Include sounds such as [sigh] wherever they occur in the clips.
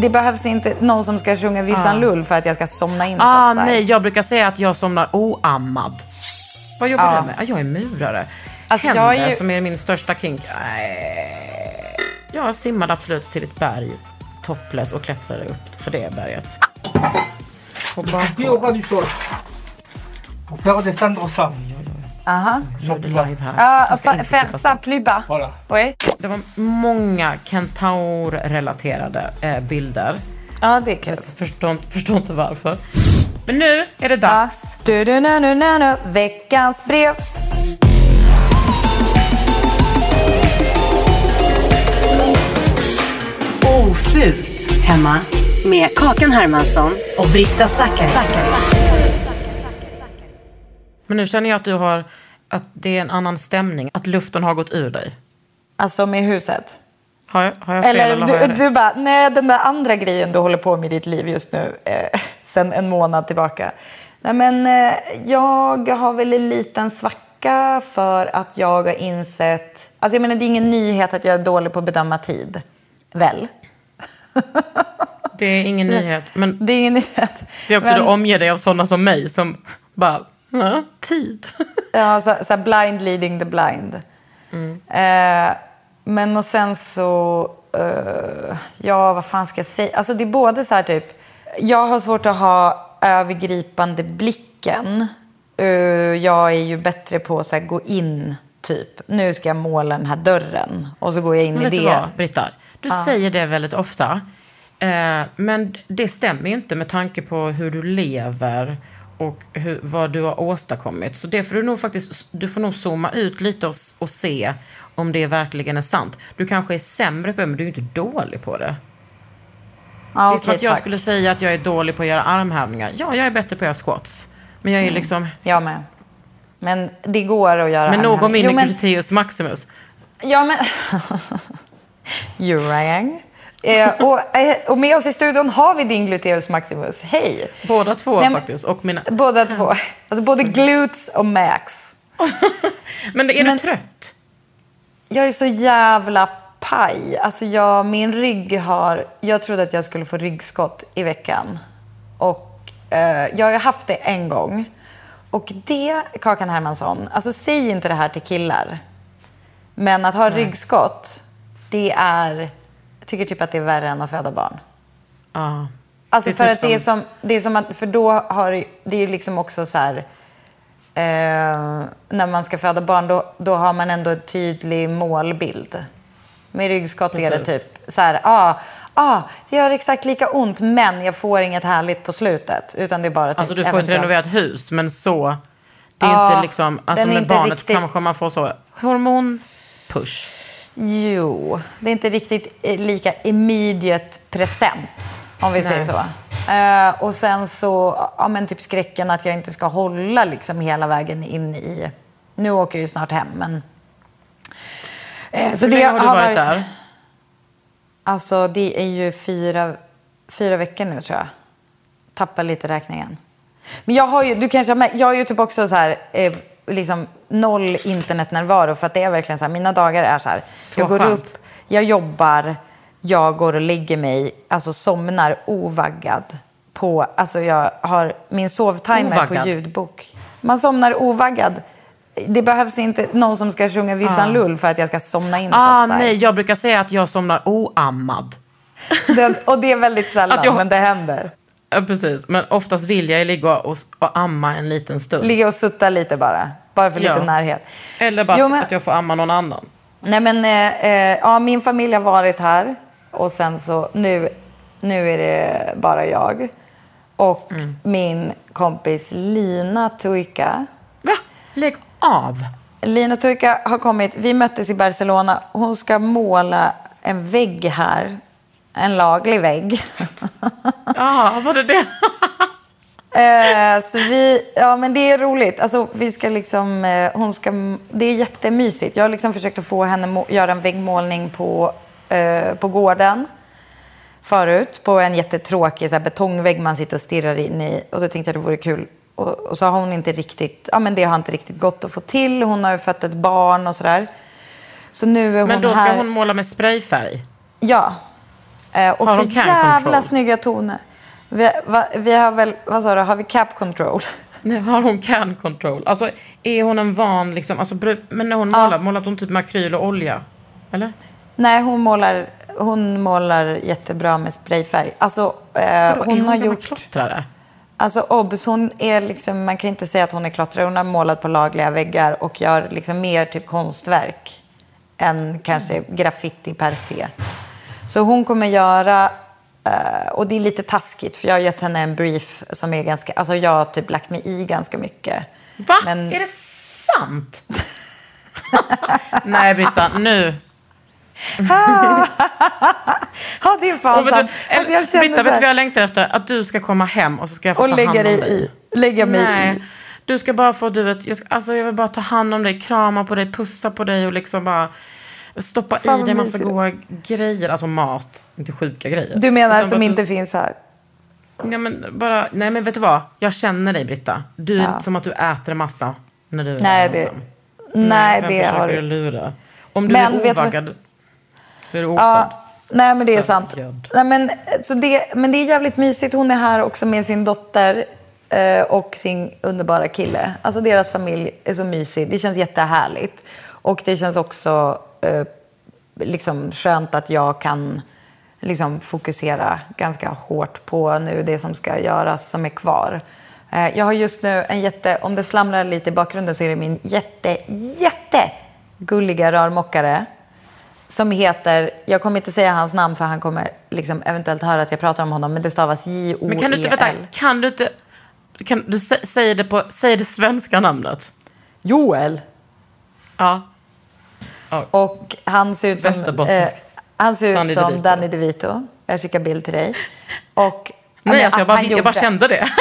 Det behövs inte någon som ska sjunga Vissan Lull för att jag ska somna in. så Ah, nej, jag brukar säga att jag somnar oammad. Vad jobbar Ja. du med? Ah, jag är murare. Alltså, Händer, jag är ju- som är min största kink. Nej. Jag simmade absolut till ett berg, topless, och klättrade upp för det berget. Descendre ça. Aha. live här. Ska fa-. Oui. Det var många kentaur-relaterade eh, bilder. Ja, det är kul. Jag förstår, inte- förstår inte varför. Men nu är det dags. Du, du, nu, nu, nu, nu. Veckans brev. Ofult hemma med Kakan Hermansson och Britta Zackari. Men nu känner jag att du har, att det är en annan stämning. Att luften har gått ur dig. Alltså med huset. Har jag, har jag fel eller, Eller har jag du, rätt? du bara, nej den där andra grejen du håller på med i ditt liv just nu, eh, [laughs] sen en månad tillbaka. Nej men eh, jag har väl en liten svacka för att jag har insett, alltså jag menar det är ingen nyhet att jag är dålig på att bedöma tid. Väl? Det är ingen [laughs] nyhet. Men Det är ingen nyhet. det är också men, du omger dig av sådana som mig som bara, ja, tid. [laughs] Ja, så, så blind leading the blind. Eh, men och sen så, eh, ja vad fan ska jag säga? Alltså det är både så här typ, jag har svårt att ha övergripande blicken. Eh, jag är ju bättre på att gå in typ, nu ska jag måla den här dörren. Och så går jag in Men i vet det. du vad, Britta? Du säger det väldigt ofta. Eh, men det stämmer ju inte med tanke på hur du lever och hur, vad du har åstadkommit. Så det får du nog faktiskt, du får nog zooma ut lite och, och se om det verkligen är sant. Du kanske är sämre på det, men du är inte dålig på det. Ja, det är som att jag tack. skulle säga att jag är dålig på att göra armhävningar. Ja, jag är bättre på att göra squats. Men jag är liksom... Jag med. Men det går att göra Men min Jo, men- gluteus maximus. Ja, men... [laughs] Jurang. Eh, och, eh, och med oss i studion har vi din gluteus maximus. Hej! Båda två Nej, faktiskt. Och mina... Båda två. Alltså både glutes och max. [laughs] Men är Men- du trött? Jag är så jävla paj. Alltså jag, min rygg har... Jag trodde att jag skulle få ryggskott i veckan. Och eh, jag har haft det en gång. Och det, Kakan Hermansson, alltså säg inte det här till killar. Men att ha ryggskott, det är... Tycker typ att det är värre än att föda barn. Ja. Alltså för typ att det är som, det är som att, för då har det- är liksom också så här, eh, när man ska föda barn då, då har man ändå en tydlig målbild. Med ryggskott är det typ så här, ah, ah, det gör exakt lika ont men jag får inget härligt på slutet. Utan det är bara typ Alltså du får ett eventuellt- renoverat hus, men så... Det är Ja, inte liksom... Alltså med barnet riktigt- kanske man får så hormonpush. Jo, det är inte riktigt eh, lika immediate present, om vi säger så. Eh, och sen så, ja men typ skräcken att jag inte ska hålla liksom hela vägen in i... Nu åker jag ju snart hem, men... Eh, så Hur det länge har du varit, där? Alltså det är ju fyra, fyra veckor nu tror jag. Tappar lite räkningen. Men jag har ju, du kanske har med, jag har ju typ också så här, eh, liksom noll internetnärvaro för att det är verkligen så här, mina dagar är så här. Så jag går skönt. upp, jag jobbar, jag går och lägger mig, alltså somnar ovaggad på, alltså jag har min sovtimer Ovaggad? på ljudbok. Man somnar ovaggad. Det behövs inte någon som ska sjunga Vissan Lull för att jag ska somna in. Ah, nej, jag brukar säga att jag somnar oammad. Det, och det är väldigt [laughs] sällan, jag- men det händer. Ja, precis. Men oftast vill jag ligga och, och amma en liten stund. Ligga och sutta lite bara. Bara för lite Ja. närhet. Eller bara Jo, men- att jag får amma någon annan. Nej men, eh, eh, ja min familj har varit här. Och sen så, nu, nu är det bara jag. Och Mm. min kompis Lina Tuika. Va? Lägg av! Lina Tuika har kommit, vi möttes i Barcelona. Hon ska måla en vägg här. En laglig vägg. [laughs] Ja, var det det? [laughs] Eh, så vi, ja men det är roligt. Alltså vi ska liksom, eh, hon ska, det är jättemysigt. Jag har liksom försökt att få henne må, göra en väggmålning på, eh, på gården förut. På en jättetråkig så här, betongvägg man sitter och stirrar in i. Och då tänkte jag det vore kul. Och, och så har hon inte riktigt, ja men det har inte riktigt gått att få till. Hon har ju fött ett barn och sådär. Så nu är hon Men då ska här. hon måla med sprayfärg. Ja. Eh, och Har så hon jävla control? snygga toner. Vi, va, vi har väl, vad sa du, har vi cap control? Nu har hon can control. Alltså är hon en van liksom, alltså, men när hon målar, målar hon typ med akryl och olja? Eller? Nej, hon målar, hon målar jättebra med sprayfärg. Alltså, eh, Vadå, hon, är har gjort... klottrare? Alltså Obs, hon är liksom, man kan inte säga att hon är klottrare. Hon har målat på lagliga väggar och gör liksom mer typ konstverk än kanske graffiti per se. Så hon kommer göra, eh, och det är lite taskigt för jag har gett henne en brief som är ganska, alltså jag har typ lagt mig i ganska mycket. Va? Men- Är det sant? [laughs] Nej, Britta, nu. [laughs] Ja, det är fan sant. Alltså, jag känner Britta, vet du vad jag längtar efter? Att du ska komma hem och så ska jag få Och ta lägga hand om dig dig. i. Lägga mig Nej, i. du ska bara få, du vet, jag, ska, alltså jag vill bara ta hand om dig, krama på dig, pussa på dig och liksom bara stoppa Fan, i dig massa mysigt. goda grejer. Alltså mat, inte sjuka grejer. Du menar Utan som inte du, finns här? ja, men bara, Nej men vet du vad? Jag känner dig Britta. Du är Ja. som att du äter en massa när du är Nej, det, ensam. nej, vem det har du lura? Om du Men är ovaggad så är du ofödd. Ja, nej men det är sant. Nej, men, så det, men det är jävligt mysigt. Hon är här också med sin dotter eh, och sin underbara kille. Alltså deras familj är så mysig. Det känns jättehärligt. Och det känns också eh, liksom skönt att jag kan liksom fokusera ganska hårt på nu det som ska göras som är kvar. Eh, jag har just nu en jätte, om det slamrar lite i bakgrunden så är det min jätte, jätte gulliga rörmokare som heter, jag kommer inte säga hans namn för han kommer liksom eventuellt höra att jag pratar om honom, men det stavas J-O-E-L. Men kan du inte, vänta, kan du inte, kan du sä, säga det på, säg det svenska namnet? Joel. Ja. Och han ser ut som, Västerbottnisk. han ser ut Danny som DeVito. Danny DeVito. Jag skickar bild till dig. Och, Nej, alltså jag bara, jag bara kände det. [laughs]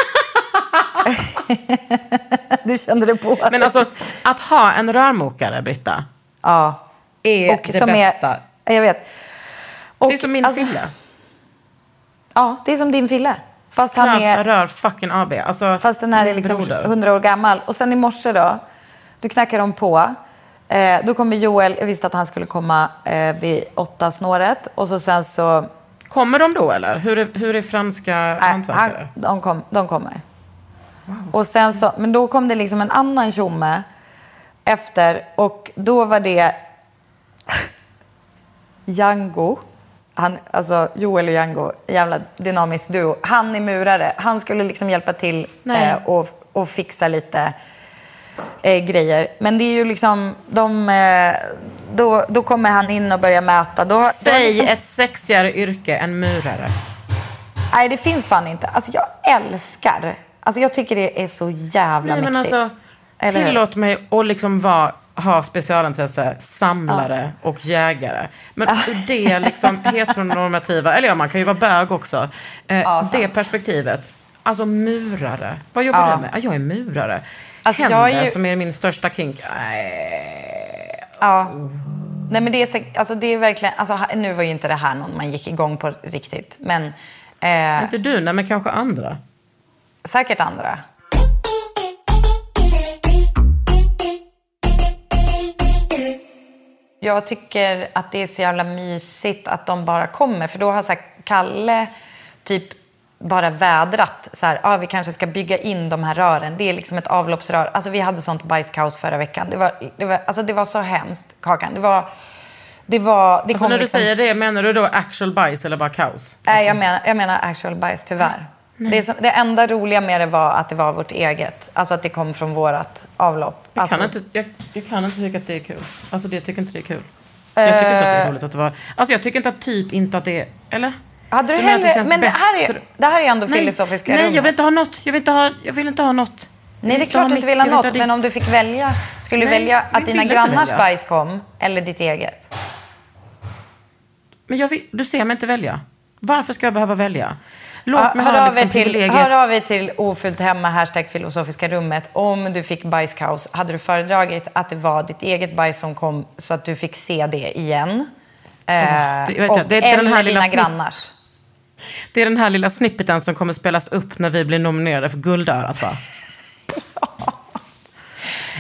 Du kände det på Men alltså, att ha en rörmokare, Britta, Ja. är Och det bästa. Är, jag vet. Och, det är som min alltså, fille. Ja, det är som din fille. Fast han är... rör fucking AB. Alltså, Fast den här är liksom broder. 100 år gammal. Och sen i morse då, då knackar de på. Eh, då kommer Joel, jag visste att han skulle komma eh, vid åtta snåret. Och så sen så... Kommer de då eller? Hur är, hur är franska Nej, han, hantverkare? de, kom, de kommer. Och sen så, men då kom det liksom en annan tjomme efter. Och då var det [laughs] Django. Han, alltså Joel och Django, jävla dynamisk duo. Han är murare. Han skulle liksom hjälpa till eh, och, och fixa lite eh, grejer. Men det är ju liksom, de, eh, då, då kommer han in och börjar mäta. Då, då Säg liksom, ett sexigare yrke än murare. Nej, det finns fan inte. Alltså jag älskar, alltså jag tycker det är så jävla Nej, men mäktigt. alltså, Eller hur? tillåt mig att liksom vara, ha specialintresse, samlare och jägare. Men ur det liksom [laughs] heteronormativa, eller ja, man kan ju vara bög också. Eh, Ja, det perspektivet. Alltså murare. Vad jobbar Ja. du med? Ja, jag är murare. Alltså, Händer är ju- som är min största kink. Nej. Ja. Nej men det är, alltså, det är verkligen, alltså, nu var ju inte det här någon man gick igång på riktigt. Men eh, Inte du, nej men kanske andra. säkert andra. Jag tycker att det är så jävla mysigt att de bara kommer. För då har så här, Kalle typ bara vädrat så här, ah, vi kanske ska bygga in de här rören. Det är liksom ett avloppsrör. Alltså vi hade sånt bajskaos förra veckan. Det var, det var, alltså, det var så hemskt, Kakan. Det var... Det var... Det Alltså när du liksom- säger det, menar du då actual bajs eller bara kaos? Nej, jag menar, jag menar actual bajs, tyvärr. Det, är som, det enda roliga med det var att det var vårt eget. Alltså att det kom från vårt avlopp. Jag, Alltså, kan inte, jag, jag kan inte tycka att det är kul. Alltså det, jag tycker inte det är kul. Jag tycker inte att det är roligt att det var... Alltså jag tycker inte att typ inte att det är... Eller? Hade du Jag det hellre, känns men det här, är, det här är ändå Nej, filosofiska nej jag vill inte ha något. Jag vill inte ha, jag vill inte ha något. Jag Nej, det är klart du inte vill ha jag något. Men om du fick välja, skulle du Nej, välja jag att dina grannars välja. bajs kom eller ditt eget? Men jag vill, du ser mig inte välja. Varför ska jag behöva välja? Låt Ja, mig hör, ha liksom till, hör av er till ofullt hemma, hashtag filosofiska rummet. Om du fick bajskaos, hade du föredragit att det var ditt eget bajs som kom så att du fick se det igen? Eh, det jag. och, Det är den eller här lilla dina snitt- grannars. Det är den här lilla snippeten som kommer spelas upp när vi blir nominerade för Guldörat va? [laughs]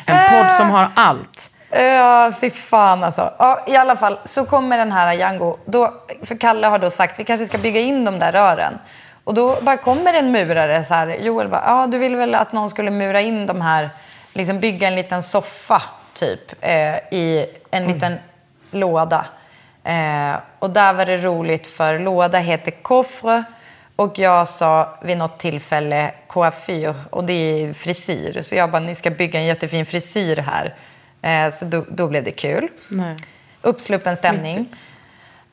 En podd som har allt. Ja, fy fan alltså. Ja, I alla fall, så kommer den här Django. Då, för Kalle har då sagt vi kanske ska bygga in de där rören. Och då bara kommer en murare så här. Joel bara, ja du ville väl att någon skulle mura in de här, liksom bygga en liten soffa typ eh, i en liten låda. Eh, och där var det roligt för låda heter coffre. Och jag sa vid något tillfälle coiffyr och det är frisyr. Så jag bara, ni ska bygga en jättefin frisyr här. Eh, så då, då blev det kul. Nej. Uppsluppen stämning.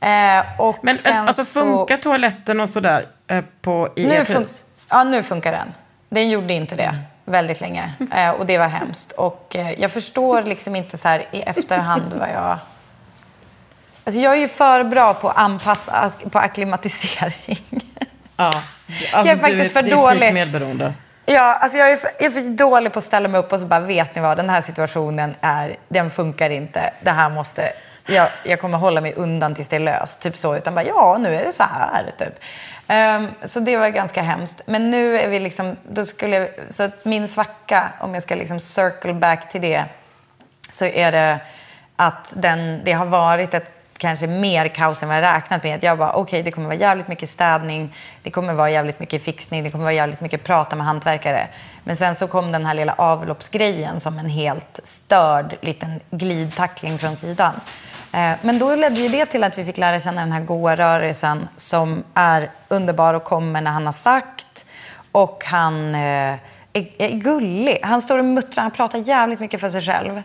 Eh, och Men sen alltså så- funkar toaletten och sådär eh, på, i nu fun- hus? Ja, nu funkar den. Den gjorde inte det väldigt länge. Eh, och det var hemskt. Och eh, jag förstår liksom inte så här i efterhand vad jag... Alltså jag är ju för bra på att anpassa, på akklimatisering. Ja. Alltså, Jag är faktiskt för är dålig. peak medberoende. Ja, alltså jag är, för, jag är för dålig på att ställa mig upp och så bara, vet ni vad, den här situationen är, den funkar inte. Det här måste, jag, jag kommer hålla mig undan tills det är löst. Typ så, utan bara, ja, nu är det så här, typ. Ehm, så det var ganska hemskt. Men nu är vi liksom, då skulle så min svacka, om jag ska liksom circle back till det, så är det att den, det har varit ett kanske mer kaos än vad jag räknat med. Jag bara, okej, det kommer vara jävligt mycket städning, det kommer vara jävligt mycket fixning, det kommer vara jävligt mycket prata med hantverkare. Men sen så kom den här lilla avloppsgrejen som en helt störd liten glidtackling från sidan. Eh, men då ledde ju det till att vi fick lära känna den här goa rörelsen som är underbar och kommer när han har sagt. Och han eh, är gullig. Han står och muttrar, han pratar jävligt mycket för sig själv.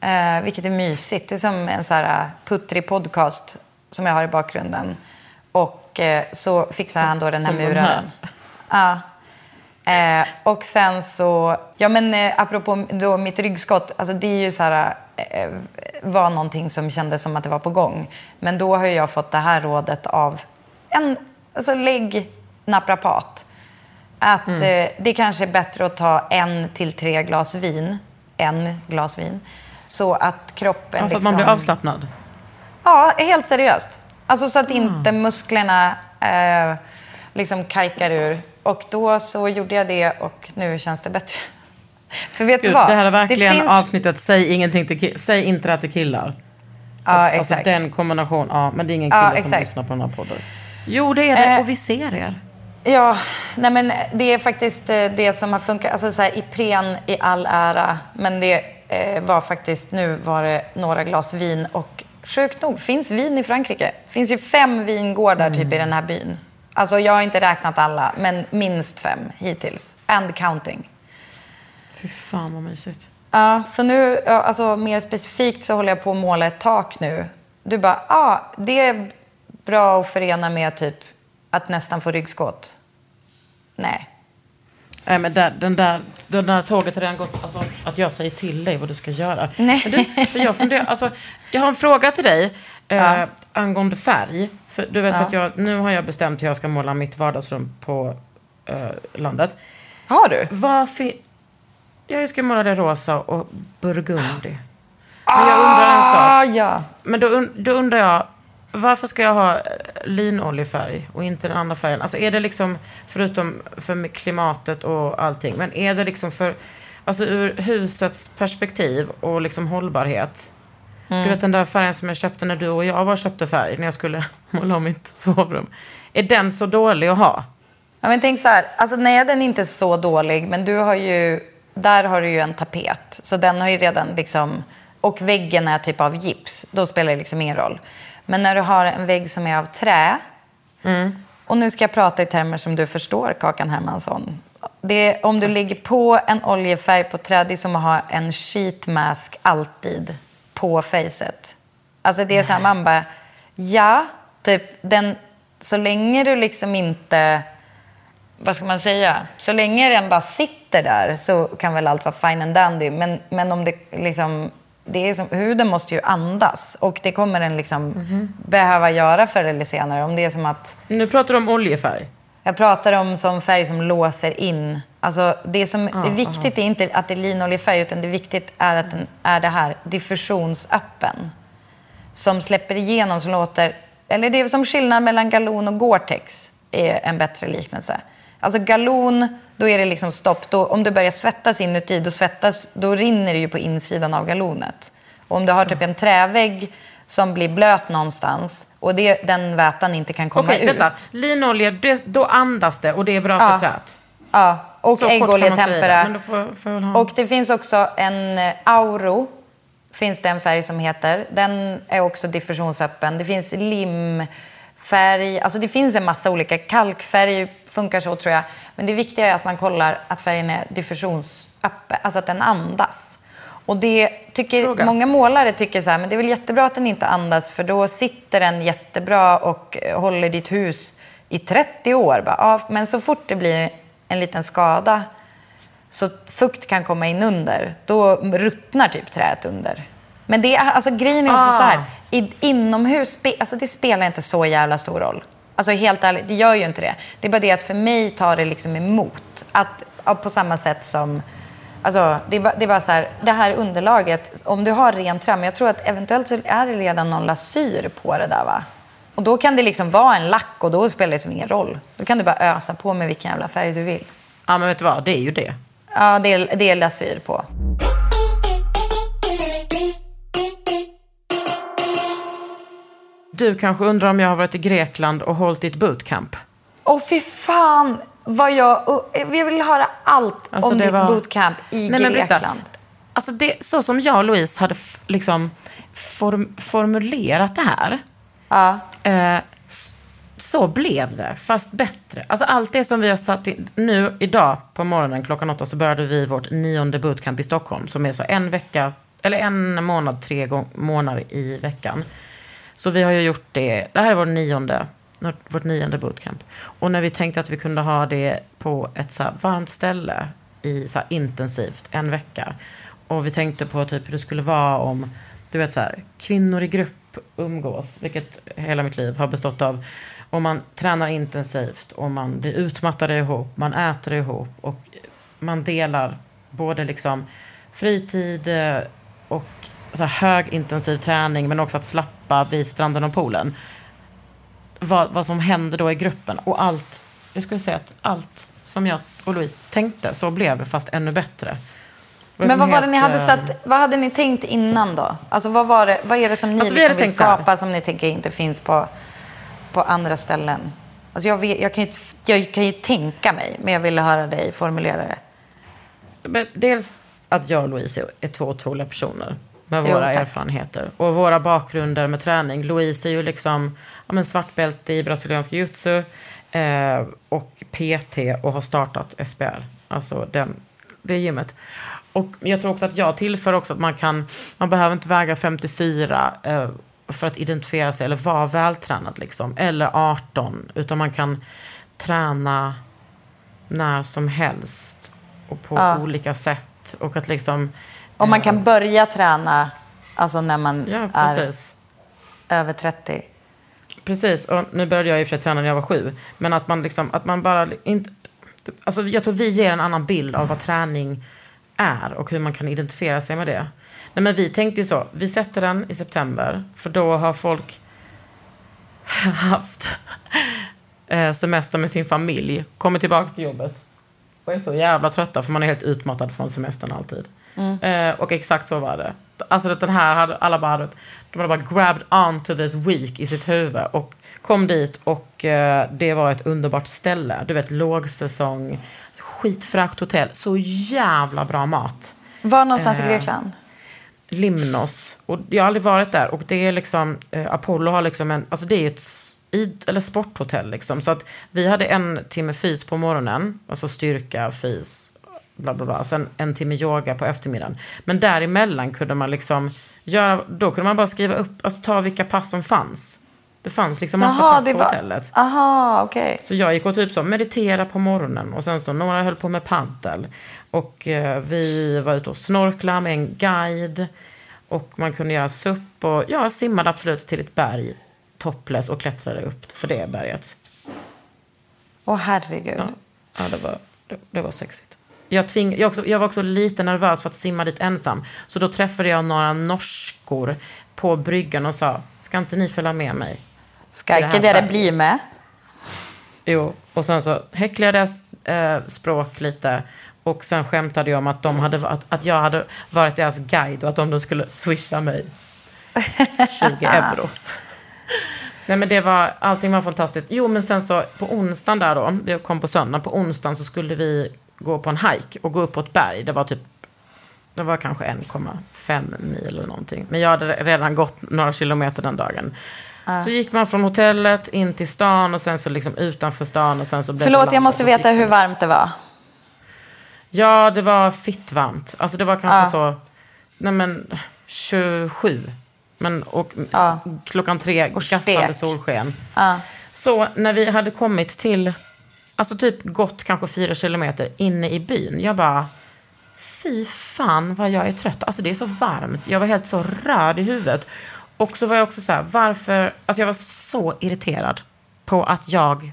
Eh, vilket är mysigt. Det är som en så här eh, puttrig podcast som jag har i bakgrunden. Och eh, så fixar han då den här Som den muraren. Ja. Eh, och sen så, ja men eh, apropå då mitt ryggskott, alltså det är ju så här, eh, var någonting som kändes som att det var på gång. Men då har jag fått det här rådet av en, alltså lägg naprapat. Att Mm. eh, det kanske är bättre att ta en till tre glas vin, en glas vin, så att kroppen Ja, för att man blir liksom- avslappnad. Ja, helt seriöst. Alltså så att Mm. inte musklerna eh, liksom kajkar ur. Och då så gjorde jag det och nu känns det bättre. [laughs] För vet du Gud, vad? det här är verkligen finns... avsnittet Säg, ingenting till Säg inte det här till killar. Ja, Alltså exakt. den kombination, ja, men det är ingen Ja, kille som exakt. lyssnar på den här podden. Jo, det är det. Eh, och vi ser er. Ja, nej men det är faktiskt eh, det som har funkat. Alltså så här, Ipren i all ära, men det eh, var faktiskt, nu var det några glas vin och sjukt nog, finns vin i Frankrike. finns ju fem vingårdar typ i den här byn. Alltså jag har inte räknat alla, men minst fem hittills. And counting. Fy fan vad mysigt. Ja, så nu, alltså mer specifikt så håller jag på att måla ett tak nu. Du bara, ja, ah, det är bra att förena med typ att nästan få ryggskott. Nej. Nej, men där, den där, den där tåget har redan gått. Alltså, att jag säger till dig vad du ska göra. Nej. Du, för jag, funderar, alltså, jag har en fråga till dig eh, angående färg. För, du vet, för att jag, nu har jag bestämt hur jag ska måla mitt vardagsrum på eh, landet. Har du? Varför... Jag ska måla det rosa och burgundy. Men jag undrar en Ah, sak. ja. Men då, då undrar jag, varför ska jag ha linoljefärg och inte den andra färgen? Alltså är det liksom, förutom för klimatet och allting, men är det liksom för, alltså ur husets perspektiv och liksom hållbarhet? Mm. Du vet den där färgen som jag köpte när du och jag var köpte färg, när jag skulle [laughs] måla om mitt sovrum. Är den så dålig att ha? Ja, men tänk så här, alltså nej den är inte så dålig, men du har ju, där har du ju en tapet. Så den har ju redan liksom, och väggen är typ av gips, då spelar det liksom ingen roll. Men när du har en vägg som är av trä, och nu ska jag prata i termer som du förstår, Kakan Hermansson. Det, om du lägger på en oljefärg på trä, det är som att ha en sheet mask alltid på facet. Alltså det är så här, man bara, ja, typ den, så länge du liksom inte, vad ska man säga, så länge den bara sitter där så kan väl allt vara fine and dandy. Men, men om det liksom, det är som, huden måste ju andas och det kommer den liksom behöva göra förr eller senare. Om det är som att Nu pratar du om oljefärg. jag pratar om som färg som låser in. Alltså det som är viktigt är inte att det är linoljefärg utan det viktigt är att den är det här diffusionsöppen. Som släpper igenom, som låter... Eller det är som skillnad mellan galon och Gore-Tex är en bättre liknelse. Alltså galon, då är det liksom stopp. Då, om du börjar svettas inuti, då, svettas, då rinner det ju på insidan av galonet. Och om du har typ en trävägg som blir blöt någonstans och det, den vätan inte kan komma Okej, ut. vänta. Linolja, det, då andas det och det är bra Ja. för träet. Ja, och äggoljetempera. ha- Och det finns också en eh, Auro, finns det en färg som heter. Den är också diffusionsöppen. Det finns limfärg, alltså det finns en massa olika. Kalkfärg funkar så tror jag. Men det viktiga är att man kollar att färgen är diffusionsöppen, alltså att den andas. Och det tycker, Fråga. många målare tycker så här, men det är väl jättebra att den inte andas för då sitter den jättebra och eh, håller ditt hus i 30 år. Bara, ja, men så fort det blir en liten skada så fukt kan komma in under, då ruttnar typ träet under. Men det alltså, grejen är också Ah. så här, i, inomhus, alltså, det spelar inte så jävla stor roll. Alltså helt ärligt, det gör ju inte det. Det är bara det att för mig tar det liksom emot. Att, på samma sätt som, alltså det är, bara, det är bara så här, det här underlaget, om du har rent trä, men jag tror att eventuellt så är det redan någon lasyr på det där va? Och då kan det liksom vara en lack och då spelar det som ingen roll. Då kan du bara ösa på med vilken jävla färg du vill. Ja, men vet du vad? Det är ju det. Ja, det är, det är lasyr på. Du kanske undrar om jag har varit i Grekland och hållit i ett bootcamp. Åh fy fan vad jag... Jag vill höra allt Alltså, om ditt var- bootcamp i Nej, Grekland. Alltså det, så som jag och Louise hade liksom form, formulerat det här. Ja. Eh, så blev det, fast bättre. Alltså allt det som vi har satt in. Nu idag på morgonen klockan åtta så började vi vårt nionde bootcamp i Stockholm. Som är så en vecka, eller en månad, tre månader i veckan. Så vi har ju gjort det, det här är vår nionde, vårt nionde bootcamp. Och när vi tänkte att vi kunde ha det på ett så här varmt ställe i så här intensivt en vecka. Och vi tänkte på typ hur det skulle vara om, du vet så här, kvinnor i grupp umgås, vilket hela mitt liv har bestått av. Och man tränar intensivt och man blir utmattade ihop, man äter ihop och man delar både liksom fritid eh, och så här högintensiv träning men också att slappa vid stranden och poolen. Vad, vad som händer då i gruppen och allt, jag skulle säga att allt som jag och Louise tänkte så blev det fast ännu bättre. Men vad var det ni hade eh, satt, vad hade ni tänkt innan då? Alltså vad, var det, vad är det som ni Alltså, vi liksom vill här. skapa som ni tänker inte finns på, på andra ställen? Alltså jag, vet, jag, kan ju, jag kan ju tänka mig, men jag ville höra dig formulera det. Dels att jag och Louise är två otroliga personer med Jo, våra tack. erfarenheter och våra bakgrunder med träning. Louise är ju liksom ja, men svartbälte i brasiliansk jiu-jitsu eh, och PT och har startat SBR, alltså den, det gymmet. Och jag tror också att jag tillför också att man kan, man behöver inte väga 54 eh, för att identifiera sig eller vara vältränad liksom, eller 18, utan man kan träna när som helst och på Ja. olika sätt. Och att liksom... Om man eh, kan börja träna alltså när man Ja, är över 30. Precis, och nu började jag i och för sig träna när jag var sju. Men att man liksom, att man bara inte... Alltså jag tror vi ger en annan bild av vad träning är och hur man kan identifiera sig med det. Nej, men vi tänkte ju så. Vi sätter den i september. För då har folk [laughs] haft eh, semester med sin familj. Kommer tillbaka till jobbet. Och är så jävla trötta för man är helt utmattad från semestern alltid. Eh, och exakt så var det. Alltså att den här hade alla bara, hade- de hade bara grabbed on to this week i sitt huvud. Och kom dit och eh, det var ett underbart ställe. Du vet lågsäsong, skitfräscht hotell, så jävla bra mat. Var någonstans i Eh, Grekland? Limnos. Och jag har aldrig varit där. Och det är liksom, eh, Apollo har liksom en, alltså det är ett id, eller sporthotell liksom. Så att vi hade en timme fys på morgonen, alltså styrka, fys, bla bla bla. Sen en timme yoga på eftermiddagen. Men däremellan kunde man liksom göra, då kunde man bara skriva upp, alltså ta vilka pass som fanns. Det fanns liksom massa Jaha, pass på var- hotellet. Aha, okej. Så jag gick och typ så meditera på morgonen och sen så några höll på med paddel. Och eh, vi var ute och snorkla med en guide. Och man kunde göra SUP och jag simmade absolut till ett berg topless och klättrade upp för det berget. Åh herregud. Ja, ja det, var, det, det var sexigt. Jag, tving, jag, också, jag var också lite nervös för att simma dit ensam. Så då träffade jag några norskor på bryggan och sa, ska inte ni följa med mig? Ska det inte det berget?" bli med? Jo, och sen så häcklade jag eh, språk lite. Och sen skämtade jag om att, de hade, att, att jag hade varit deras guide och att de då skulle swisha mig [laughs] 20 euro. Nej men det var, allting var fantastiskt. Jo men sen så på onsdagen där då, jag kom på söndagen, på onsdagen så skulle vi gå på en hike och gå upp på ett berg. Det var typ, det var kanske 1,5 mil eller någonting. Men jag hade redan gått några kilometer den dagen. Så gick man från hotellet in till stan och sen så liksom utanför stan och sen så blev Förlåt, jag måste veta hur varmt det var. Ja, det var fitt varmt. Alltså det var kanske Ja. så, nej men 27. Men och s- klockan tre, Och gassande stek. solsken. Så när vi hade kommit till, alltså typ gått kanske fyra kilometer inne i byn. Jag bara, fy fan vad jag är trött. Alltså det är så varmt. Jag var helt så röd i huvudet. Och så var jag också så här, varför, alltså jag var så irriterad på att jag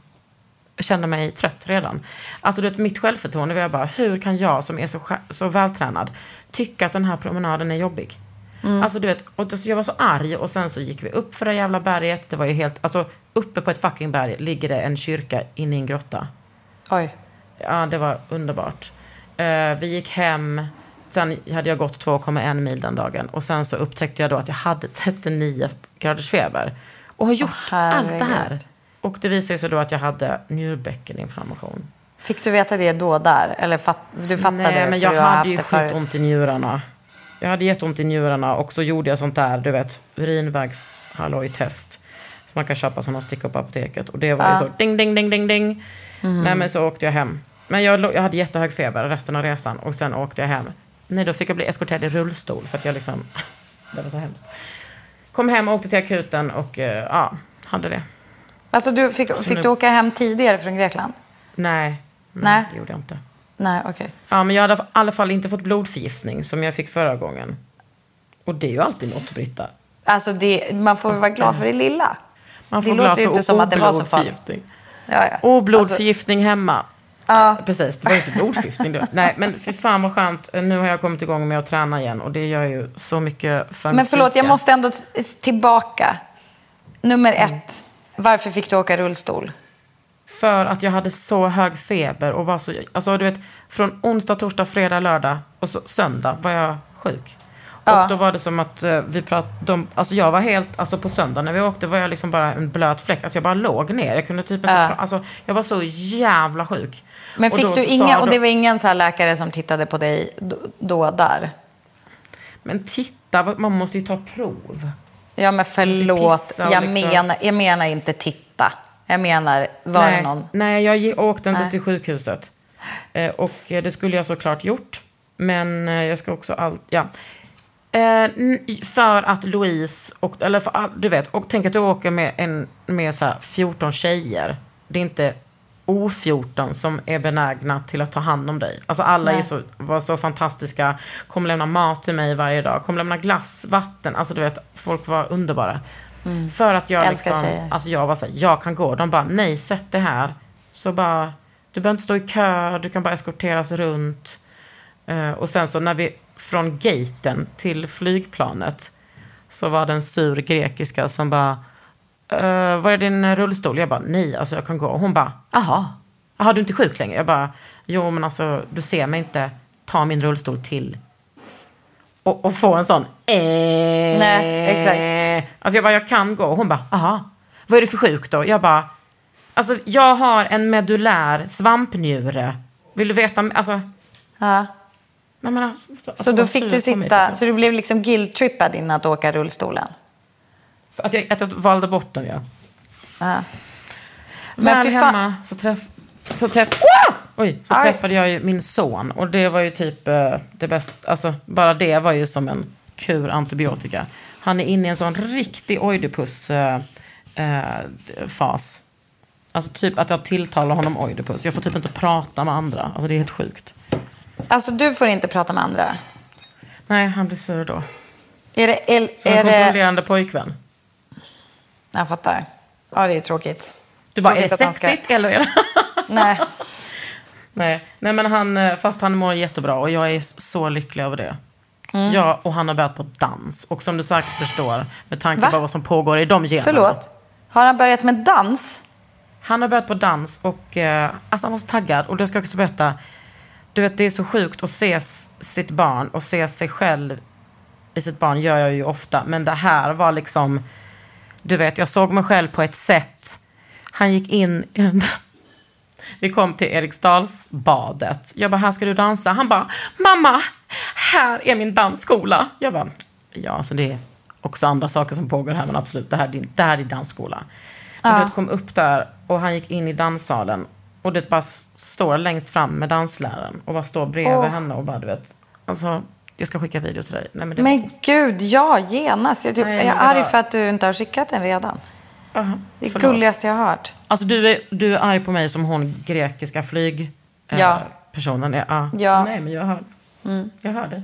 kände mig trött redan. Alltså du vet, mitt självförtroende var jag bara, hur kan jag som är så, så vältränad tycka att den här promenaden är jobbig? Alltså du vet, och så jag var så arg och sen så gick vi upp för det jävla berget. Det var ju helt, alltså uppe på ett fucking berg ligger det en kyrka inne i en grotta. Oj. Ja, det var underbart. Eh, vi gick hem. Sen hade jag gått 2,1 mil den dagen. Och sen så upptäckte jag då att jag hade [laughs] 39 graders feber. Och har gjort Åh, allt det här. Och det visade sig då att jag hade njurbäckeninflammation. Fick du veta det då där? Eller fatt, du fattade Nej, det men jag hade ju det skitont i njurarna. Jag hade jätteont i njurarna och så gjorde jag sånt där, du vet, urinvägshalloj-test. Så man kan köpa sådana stickor på apoteket. Och det var ju så, ding, ding, ding, ding, ding. Mhm. Nej, men så åkte jag hem. Men jag, jag hade jättehög feber resten av resan och sen åkte jag hem. Nej, då fick jag bli eskorterad i rullstol för att jag liksom, [laughs] det var så hemskt. Kom hem, åkte till akuten och ja, hade det. Alltså du fick, fick nu- du åka hem tidigare från Grekland? Nej, nej, Nej. det gjorde jag inte. Nej, okej. Ja, men jag hade i alla fall inte fått blodförgiftning som jag fick förra gången. Och det är ju alltid något, Britta. Alltså det, man får vara glad för det lilla. Man Det får låter glad ju inte som att det var så farligt. Ja, ja. Oblodförgiftning hemma. Ja. Precis, det var inte blodförgiftning. Nej, men för fan vad skönt. Nu har jag kommit igång med att träna igen och det gör ju så mycket för Men förlåt, jag måste ändå tillbaka. Nummer Mm. ett. Varför fick du åka rullstol? För att jag hade så hög feber och var så... Alltså du vet, från onsdag, torsdag, fredag, lördag och så söndag var jag sjuk. Ja. Och då var det som att eh, vi pratade... Alltså jag var helt... Alltså på söndag när vi åkte var jag liksom bara en blöt fläck. Alltså jag bara låg ner. Jag kunde typ inte... Ja. Alltså jag var så jävla sjuk. Men Och fick då du inga, och de- det var ingen så här läkare som tittade på dig då, där? Men titta, man måste ju ta prov. Ja men förlåt, och jag, liksom- menar, jag menar inte titta. Jag menar, var nej, det någon? Nej, jag åkte inte Nej. till sjukhuset. Eh, och eh, det skulle jag såklart gjort. Men eh, jag ska också allt, ja. För att Louise, och, eller för, du vet, och tänk att du åker med, en, med så här 14 tjejer. Det är inte O14 som är benägna till att ta hand om dig. Alltså alla är så, var så fantastiska, kommer lämna mat till mig varje dag, kommer lämna glass, vatten. Alltså du vet, folk var underbara. För att jag Mm. Älskar liksom, tjejer. alltså jag var så här, jag kan gå. De bara, nej sätt det här. Så bara, du behöver inte stå i kö, du kan bara eskorteras runt. Eh, och sen så när vi från gaten till flygplanet så var det en sur grekiska som bara, "Eh, var är din rullstol? Jag bara, nej, alltså jag kan gå. Och hon bara, jaha, jaha, du är inte sjuk längre? Jag bara, jo men alltså du ser mig inte ta min rullstol till och, och få en sån, eh, Nej, exakt. Alltså jag bara, jag kan gå. Och hon bara, aha, vad är det för sjuk då? Jag bara, alltså jag har en medullär svampnjure. Vill du veta? Alltså, Ja. men, men, alltså, Så då fick du sitta, så du blev liksom guilt-trippad innan att åka rullstolen? för Att jag, att jag valde bort den, ja. Ja. Men Väl fy fan- hemma så, träff, så, träff, Oj, så Aj. träffade jag ju min son. Och det var ju typ eh, det bästa. Alltså, bara det var ju som en kur antibiotika. Han är inne i en sån riktig oidipus-fas. alltså typ att jag tilltalar honom oidipus. Jag får typ inte prata med andra. Alltså det är helt sjukt. Alltså du får inte prata med andra. Nej, han blir sur då. Är det... Är, Som en är det kontrollerande pojkvän. jag fattar. Ja, det är tråkigt. Du bara, är det han ska- sexigt eller är det... Nej. [laughs] Nej, nej men han, eh, fast han mår jättebra och jag är så lycklig över det. Mm. Ja, och han har börjat på dans. Och som du säkert förstår, med tanke på vad som pågår i de generna. Förlåt. Har han börjat med dans? Han har börjat på dans och eh, alltså han var så taggad. Och det ska jag också berätta. Du vet, det är så sjukt att se sitt barn och se sig själv i sitt barn gör jag ju ofta. Men det här var liksom, du vet, jag såg mig själv på ett sätt. Han gick in i den Vi kom till Eriksdalsbadet. Jag bara, här ska du dansa. Han bara, mamma, här är min dansskola. Jag bara, ja, alltså det är också andra saker som pågår här, men absolut, det här är din, det här är din dansskola. Ja. du vet, kom upp där och han gick in i danssalen. Och det bara står längst fram med dansläraren och bara står bredvid Åh. henne och bara, du vet, alltså, jag ska skicka video till dig. Nej, men var, Men gud, ja, genast. Jag, typ, Nej, jag är arg var- för att du inte har skickat den redan. Ah, Det är gulligaste jag har hört. Alltså du är, du är arg på mig som hon grekiska flyg... eh, Ja. Personen är. Ja. Ja. Mm. Nej, men jag hör, jag hör det.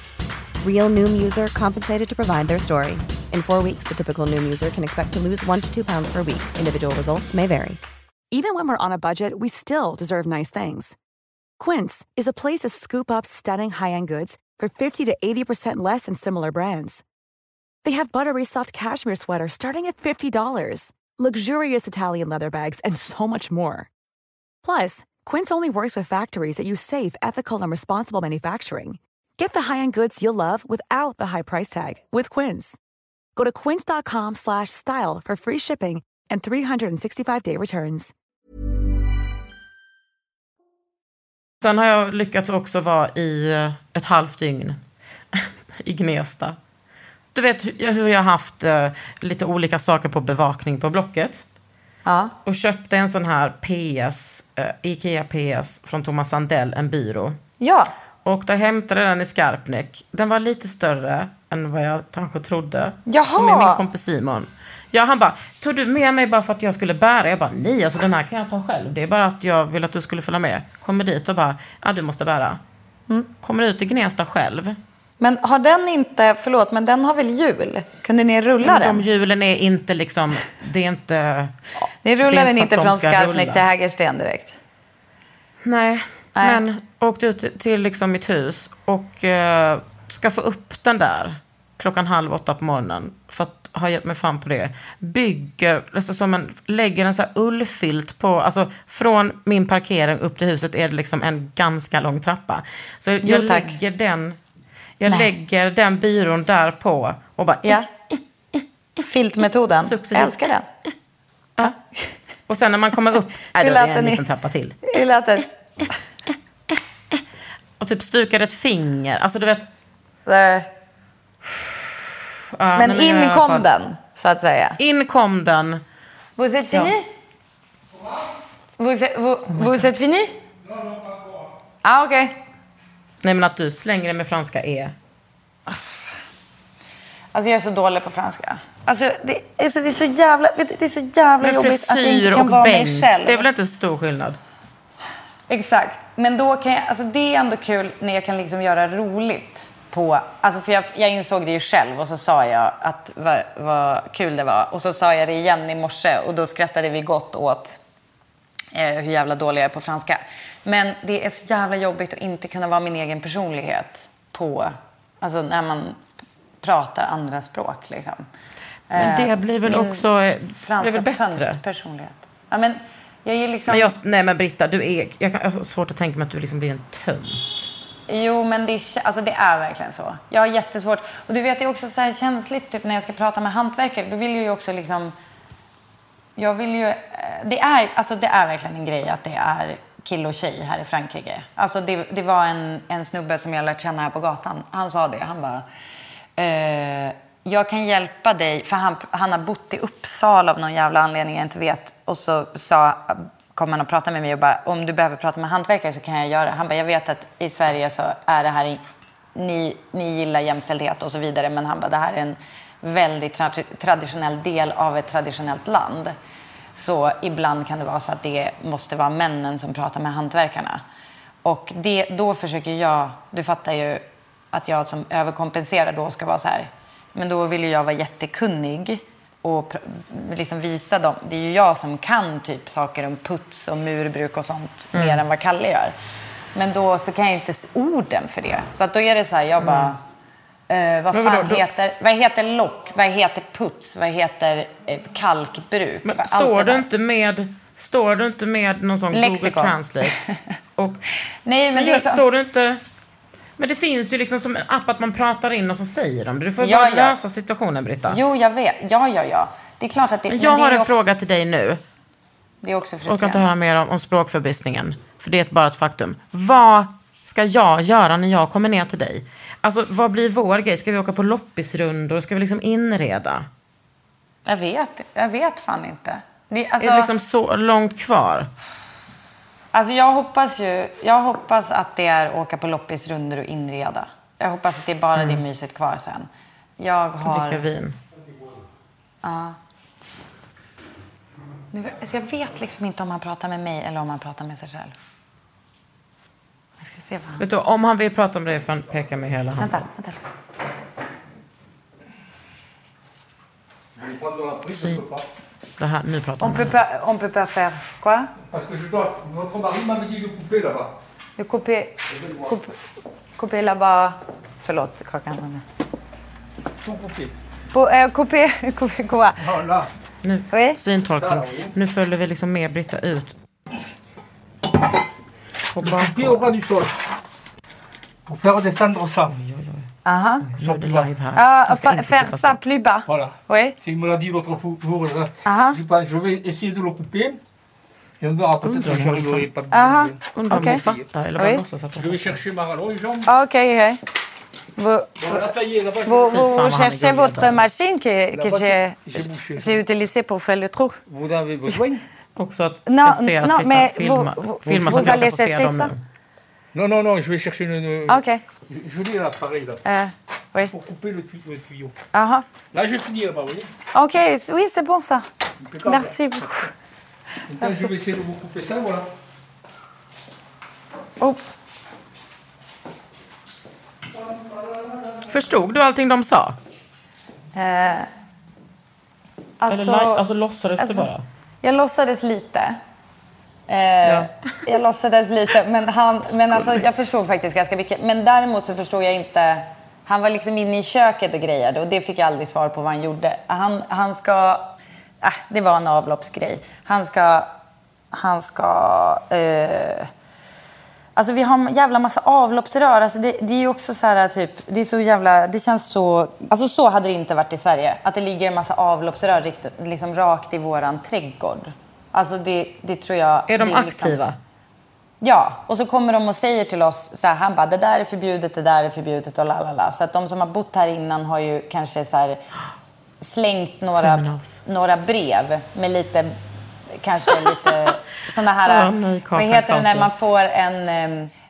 Real Noom user compensated to provide their story. In four weeks, the typical Noom user can expect to lose one to two pounds per week. Individual results may vary. Even when we're on a budget, we still deserve nice things. Quince is a place to scoop up stunning high-end goods for 50 to 80% less than similar brands. They have buttery soft cashmere sweaters starting at $50, luxurious Italian leather bags, and so much more. Plus, Quince only works with factories that use safe, ethical, and responsible manufacturing. Get the high-end goods you'll love without the high price tag with Quince. Go to quince.com slash style for free shipping and 365-day returns. Sen har jag lyckats också vara i eh, ett halvt dygn [laughs] i Gnesta. Du vet hur jag har haft eh, lite olika saker på bevakning på Blocket. Ja. Och köpte en sån här PS, eh, Ikea PS från Thomas Sandell, en byrå. Ja. Och då hämtade den i Skarpnäck. Den var lite större än vad jag kanske trodde. Jaha. Är min kompis Simon. Ja, han bara, tog du med mig bara för att jag skulle bära? Jag bara, nej, alltså den här kan jag ta själv. Det är bara att jag vill att du skulle följa med. Kommer dit och bara, ja du måste bära. Mm. Kommer ut i Gnesta själv. Men har den inte, förlåt, men den har väl hjul? Kunde ni rulla den? de hjulen är inte liksom, det är inte... Ni rullar den inte de från ska Skarpnäck till Hägersten direkt? Nej, Nej. men åkte ut till- liksom mitt hus och eh, ska få upp den där klockan halv åtta på morgonen för att ha gett mig fan på det. Bygger, alltså som en, lägger en så här ullfilt på, alltså från min parkering upp till huset är det liksom en ganska lång trappa. Så jag Jo, lägger den, jag Nej. lägger den byrån där på och bara Ja. Filtmetoden. Jag älskar den. Ja. Och sen när man kommer upp, [laughs] Hur då är det en liten trappa till. Hur lät det? [laughs] Och typ stukade ett finger. Alltså du vet. Ja, Men nej, in kom den, så att säga. In kom den. Vous êtes fini? Vous, êtes- vous, vous êtes fini? Ah, okej. Nej men att du slänger det med franska E. Alltså jag är så dålig på franska. Alltså det är så, det är så jävla, det är så jävla Men jobbigt att jag inte kan och vara mig bänk, själv. det är väl inte så stor skillnad? Exakt. Men då kan jag, alltså det är ändå kul när jag kan liksom göra roligt på, alltså för jag, jag insåg det ju själv och så sa jag att vad, vad kul det var. Och så sa jag det igen i morse och då skrattade vi gott åt eh, hur jävla dålig jag är på franska. Men det är så jävla jobbigt att inte kunna vara min egen personlighet på, alltså när man pratar andra språk liksom. Men Eh, det blir väl min också eh, franska blir väl bättre? personlighet. Ja, men jag är liksom... Men jag, nej men Britta, du är, jag, kan, jag har svårt att tänka mig att du liksom blir en tönt. Jo, men det alltså, det är verkligen så. Jag har jättesvårt. Och du vet, det är också så här känsligt typ, när jag ska prata med hantverkare. Då vill jag ju också liksom... Jag vill ju... eh, Det är, alltså, det är verkligen en grej att det är kille och tjej här i Frankrike. Alltså, det, det var en, en snubbe som jag lärt känna här på gatan. Han sa det. Han bara... Eh, jag kan hjälpa dig, för han, han har bott i Uppsala av någon jävla anledning jag inte vet. Och så sa, kom han och pratade med mig och bara, om du behöver prata med hantverkare så kan jag göra det. Han bara, jag vet att i Sverige så är det här, i- ni, ni gillar jämställdhet och så vidare, men han bara, det här är en väldigt tra- traditionell del av ett traditionellt land. Så ibland kan det vara så att det måste vara männen som pratar med hantverkarna. Och det, då försöker jag, du fattar ju att jag som överkompenserar då ska vara så här. Men då vill ju jag vara jättekunnig och liksom visa dem. Det är ju jag som kan typ saker om puts och murbruk och sånt Mm. mer än vad Kalle gör. Men då så kan jag ju inte orden för det. Så att då är det så här, jag bara... Eh, vad Men fan vadå, heter, vad heter lock? Vad heter puts? Vad heter eh, kalkbruk? Men står du, inte med, står du inte med någon sån Lexikon. Google Translate? Och, [laughs] Nej, men det är så... Står du inte... Men det finns ju liksom som en app att man pratar in och så säger de det. Du får Ja, bara ja. lösa situationen, Britta. Jo, jag vet. Ja, ja, ja. Det är klart att det... Men men jag det har en också, fråga till dig nu. Det är också Jag orkar inte frustrerande. höra mer om, om språkförbistringen. För det är bara ett faktum. Vad ska jag göra när jag kommer ner till dig? Alltså, vad blir vår grej? Ska vi åka på loppisrundor? Ska vi liksom inreda? Jag vet. Jag vet fan inte. Det, alltså, är det liksom så långt kvar? Alltså, jag hoppas ju... Jag hoppas att det är åka på loppisrundor och inreda. Jag hoppas att det är bara det myset kvar sen. Jag har... Dricka vin. Ja. Nu, alltså jag vet liksom inte om han pratar med mig eller om han pratar med sig själv. Jag ska se vad han... Vet du, om han vill prata om det får han peka med hela handen. Vänta, vänta. Sy. Det här, nu pratar On peut pas, on peut pas faire quoi Parce que je dois. Votre mari m'avait dit de couper là-bas. De couper, couper, couper là-bas... Förlåt, Kakan. Tout couper. På, eh, couper, [laughs] couper quoi Voilà. Nu, Oui. syntolkning. Nu följer vi liksom med Britta ut. På Couper bakgård. au ras du sol. Pour faire descendre ça. Ah, Han ska fa- inte faire klippa ça sig. plus bas. Voilà. Oui. C'est- Il me l'a dit l'autre fou- jour. là. Ah. Je, pense- je vais essayer de le couper. Et on verra peut-être Undrar que om hon j'arriverai liksom- pas Aha. bien. Undrar om Okej. hon fattar eller bara Oui. låtsas att Je hon vais chercher ma rallonge. Ah, ok, ok. Vous, Voilà, ça y est, là-bas. vous, je- vous, fan, vous vad han är cherchez gullig votre ändå. machine que, que Là-bas, j'ai j'ai bouché. j'ai utilisée pour faire le trou. Vous en avez besoin också att Non, jag ser att non, Britta mais filmar, vous- vous- filmar så vous att jag allez ska få se chercher dem ça? Nu. Non, non, non, je vais chercher une. une- Ah, Ok. Je, je lis l'appareil là. Euh, Oui. pour couper le, tuyau. Là, je finis là-bas, vous voyez Ok, oui, c'est bon ça. Impeccable. Merci beaucoup. Maintenant, je vais essayer de vous couper ça, voilà. Oh. Förstod du allting de sa? Eh, alltså, Eller li- alltså låtsades du alltså, bara? Jag låtsades lite. Eh, Ja. Jag låtsades lite, men, han, men alltså, jag förstod faktiskt ganska mycket. Men däremot så förstod jag inte... Han var liksom inne i köket och grejade och det fick jag aldrig svar på vad han gjorde. Han, han ska... Äh, det var en avloppsgrej. Han ska... Han ska... Eh, Alltså vi har en jävla massa avloppsrör. Alltså det, det är också så här typ, det är så jävla, det känns så, alltså så hade det inte varit i Sverige. Att det ligger en massa avloppsrör liksom rakt i våran trädgård. Alltså det, det tror jag. Är de det aktiva? Liksom, ja, och så kommer de och säger till oss så här, han bara, det där är förbjudet, det där är förbjudet och la la la. Så att de som har bott här innan har ju kanske så här slängt några, Criminals. några brev med lite, kanske lite [laughs] sådana här, Ja, nej, vad heter det när man får en,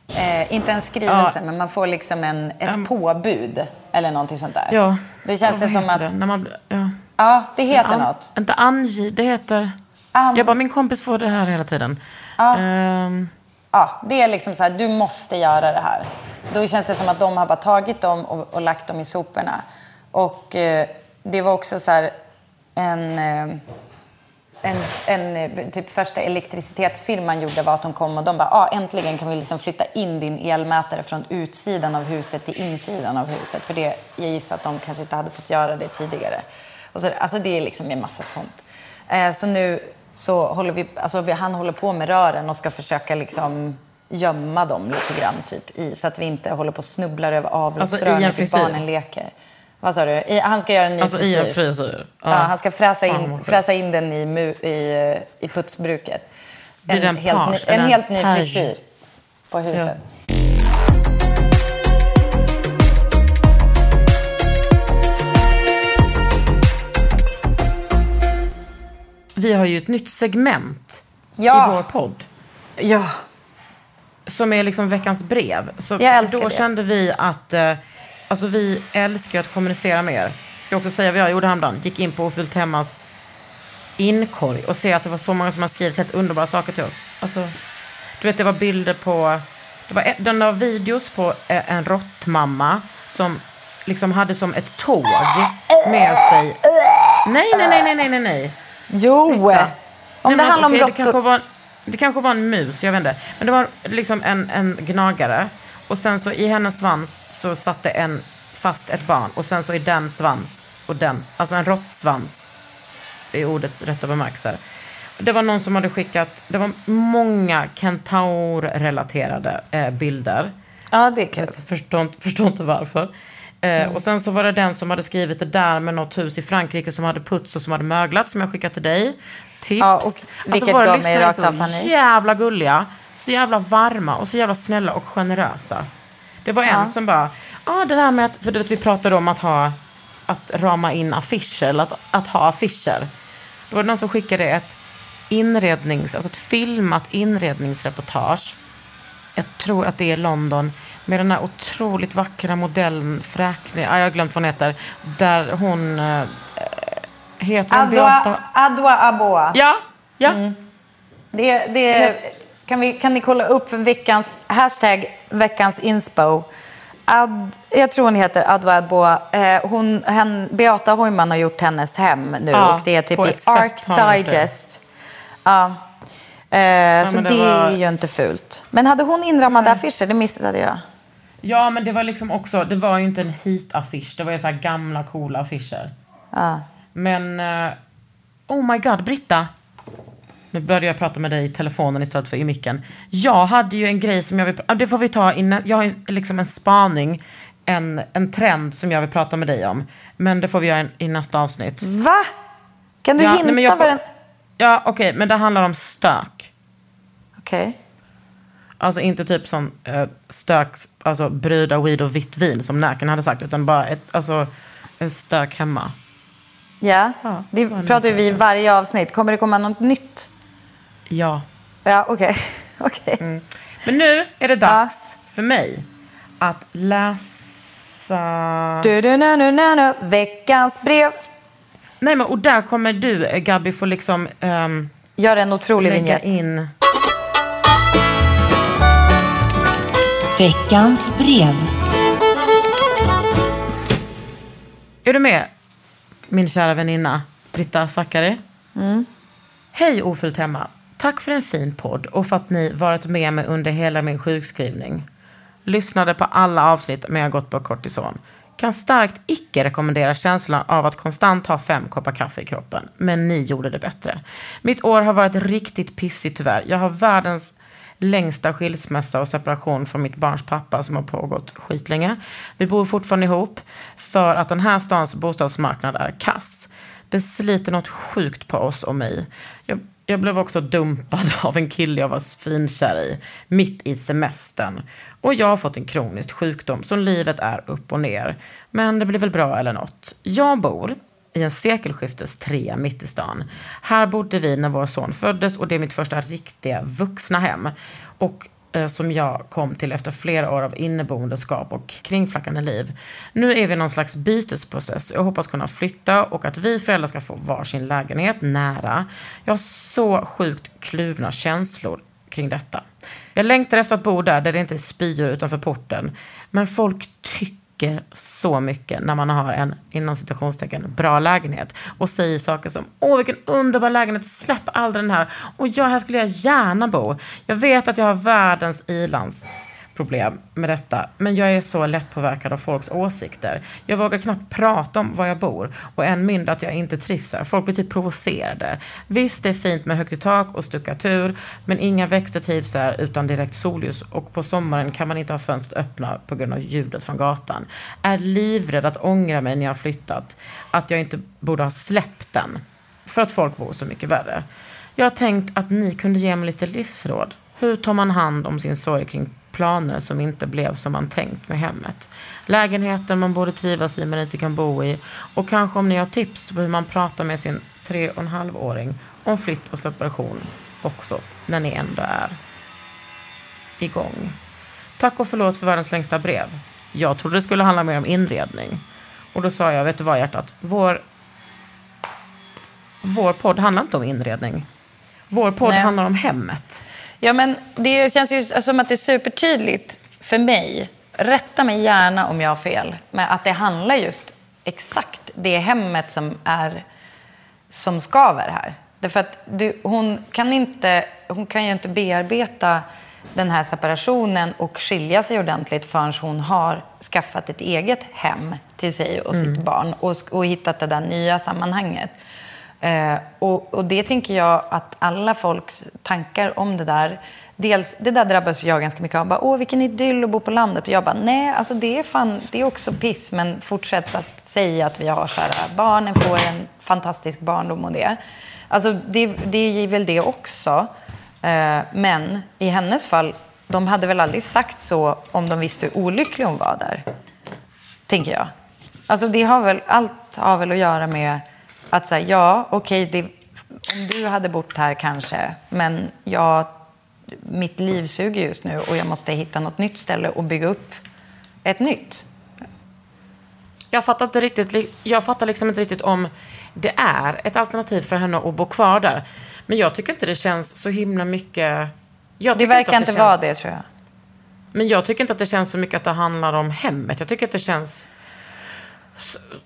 eh, inte en skrivelse, Ja. men man får liksom en, ett Um, påbud eller någonting sånt där. Ja. Det känns det Vad som att, Det? När man, ja. ja, det heter An- något. Inte angi, det heter... An- Jag bara, min kompis får det här hela tiden. Ja, det är liksom så här, du måste göra det här. Då känns det som att de har bara tagit dem och, och lagt dem i soporna. Och eh, det var också så här en... Eh, en, en eh, typ första elektricitetsfirman gjorde var att de kom och de bara, ah, äntligen kan vi liksom flytta in din elmätare från utsidan av huset till insidan av huset. För det, jag gissar att de kanske inte hade fått göra det tidigare. Så, alltså det är liksom en massa sånt. Så nu så håller vi, alltså vi, han håller på med rören och ska försöka liksom gömma dem lite grann typ i, så att vi inte håller på och snubblar över avloppsrör Alltså i en när frisyr? barnen leker. Vad sa du? I, han ska göra en ny alltså i frisyr. en frisyr. Ja, han ska fräsa in, fräsa in den i, mu, i, i putsbruket. Det en helt, ny, en en helt ny frisyr på huset. Vi har ju ett nytt segment Ja. i vår podd. Ja. Som är liksom veckans brev. Så då det. kände vi att eh, alltså vi älskar att kommunicera med er. Ska också säga vad jag gjorde häromdagen. Gick in på Ofyllt Hemmas inkorg och ser att det var så många som har skrivit helt underbara saker till oss. Alltså, du vet, det var bilder på... Det var, den var videos på eh, en råttmamma som liksom hade som ett tåg med sig... Nej, nej, nej, nej, nej, nej. Jo! Britta. Om Nej, det handlar om okej, råttor... det kanske, var, det kanske var en mus, jag vet inte. Men det var liksom en, en gnagare. Och sen så i hennes svans så satte en fast ett barn. Och sen så i den svans och den, alltså en råttsvans i ordets rätta bemärkelse. Det var någon som hade skickat, det var många kentaur-relaterade eh, bilder. Ja, det är kul. Jag förstår, förstår inte varför. Eh, Mm. Och sen så var det den som hade skrivit det där med något hus i Frankrike som hade puts och som hade möglat som jag skickade till dig. Tips. Ja, och alltså vilket våra gav mig rakt så av panik. jävla gulliga, så jävla varma och så jävla snälla och generösa. Det var en Ja. som bara, ja ah, det där med att, för du vet vi pratade om att ha, att rama in affischer eller att, att ha affischer. Då var det någon som skickade ett inrednings, alltså ett filmat inredningsreportage jag tror att det är London, med den här otroligt vackra modellen, Fräkne, ja, jag har glömt vad hon heter, där hon eh, heter hon Beata... Adwa, Adwa Aboa. Ja, ja. Mm. Det, det, kan, vi, kan ni kolla upp veckans, hashtag veckans inspo. Ad, jag tror hon heter Adwa Aboa. Eh, hon, hen, Beata Hojman har gjort hennes hem nu Ja, och det är typ i det. Digest. Ja. Eh, så men det, det var- är ju inte fult. Men hade hon inramade affischer? Det missade jag. Ja, men det var liksom också, det var ju inte en hit-affisch, det var ju så här gamla coola affischer. Ja. Men, eh, oh my god, Britta. Nu började jag prata med dig i telefonen istället för i micken. Jag hade ju en grej som jag vill, det får vi ta innan, jag har liksom en spaning, en, en trend som jag vill prata med dig om. Men det får vi göra i nästa avsnitt. Va? Kan du Ja, hinta nej, får-. Ja, okej, men det handlar om stök. Okej. Alltså inte typ som eh, stök, alltså brudar, weed och vitt vin som Närken hade sagt, utan bara ett, alltså, stök hemma. Ja, Ja, det vad pratar vi i varje avsnitt. Kommer det komma något nytt? Ja. Ja, okej. [laughs] Okej. Men nu är det dags för mig att läsa... Du, du, nu, nu, nu, nu. Veckans brev. Nej, men och där kommer du, eh, Gabby, få liksom... Um, Gör en otrolig vignett. in... Veckans brev. Är du med, min kära väninna Britta Zackari? Mm. Hej Ofyllt hemma. Tack för en fin podd och för att ni varit med mig under hela min sjukskrivning. Lyssnade på alla avsnitt men jag har gått på kortison. Kan starkt icke rekommendera känslan av att konstant ha fem koppar kaffe i kroppen. Men ni gjorde det bättre. Mitt år har varit riktigt pissigt tyvärr. Jag har världens längsta skilsmässa och separation från mitt barns pappa som har pågått skitlänge. Vi bor fortfarande ihop för att den här stans bostadsmarknad är kass. Det sliter något sjukt på oss och mig. Jag, jag blev också dumpad [laughs] av en kille jag var svinkär i mitt i semestern. Och jag har fått en kronisk sjukdom så livet är upp och ner. Men det blir väl bra eller något. Jag bor i en sekelskiftes trea mitt i stan. Här bodde vi när vår son föddes och det är mitt första riktiga vuxna hem. Och eh, som jag kom till efter flera år av inneboendeskap och kringflackande liv. Nu är vi i någon slags bytesprocess. Jag hoppas kunna flytta och att vi föräldrar ska få varsin lägenhet nära. Jag har så sjukt kluvna känslor kring detta. Jag längtar efter att bo där, där det inte är spyor utanför porten. Men folk tycker så mycket när man har en, inom citationstecken, bra lägenhet. Och säger saker som, åh vilken underbar lägenhet, släpp aldrig den här. Och ja, här skulle jag gärna bo. Jag vet att jag har världens ilands problem med detta. Men jag är så lättpåverkad av folks åsikter. Jag vågar knappt prata om var jag bor och än mindre att jag inte trivs här. Folk blir typ provocerade. Visst, det är fint med högt i tak och stuckatur, men inga växter trivs här utan direkt solljus och på sommaren kan man inte ha fönstret öppna på grund av ljudet från gatan. Är livrädd att ångra mig när jag har flyttat, att jag inte borde ha släppt den. För att folk bor så mycket värre. Jag har tänkt att ni kunde ge mig lite livsråd. Hur tar man hand om sin sorg kring planer som inte blev som man tänkt med hemmet. Lägenheten man borde trivas i men inte kan bo i. Och kanske om ni har tips på hur man pratar med sin tre och en halv-åring om flytt och separation också, när ni ändå är igång. Tack och förlåt för världens längsta brev. Jag trodde det skulle handla mer om inredning. Och då sa jag, vet du vad hjärtat? Vår, vår podd handlar inte om inredning. Vår podd Nej. handlar om hemmet. Ja, men det känns ju som att det är supertydligt för mig. Rätta mig gärna om jag har fel. Men att det handlar just exakt det hemmet som är som skaver här. Därför att du, hon, kan inte, hon kan ju inte bearbeta den här separationen och skilja sig ordentligt förrän hon har skaffat ett eget hem till sig och sitt barn och, och hittat det där nya sammanhanget. Eh, och, och det tänker jag att alla folks tankar om det där, dels, det där drabbas jag ganska mycket av. Bara, Åh, vilken idyll att bo på landet. Och jag bara, nej, alltså det är, fan, det är också piss, men fortsätt att säga att vi har så här, barnen får en fantastisk barndom och det. Alltså det, det är väl det också. Eh, men i hennes fall, de hade väl aldrig sagt så om de visste hur olycklig hon var där. Tänker jag. Alltså det har väl, allt har väl att göra med att säga ja, okej, det- om du hade bott här kanske, men jag, mitt liv suger just nu och jag måste hitta något nytt ställe och bygga upp ett nytt. Jag fattar, inte riktigt, jag fattar liksom inte riktigt om det är ett alternativ för henne att bo kvar där. Men jag tycker inte det känns så himla mycket... Det verkar att inte känns, vara det tror jag. Men jag tycker inte att det känns så mycket att det handlar om hemmet. Jag tycker att det känns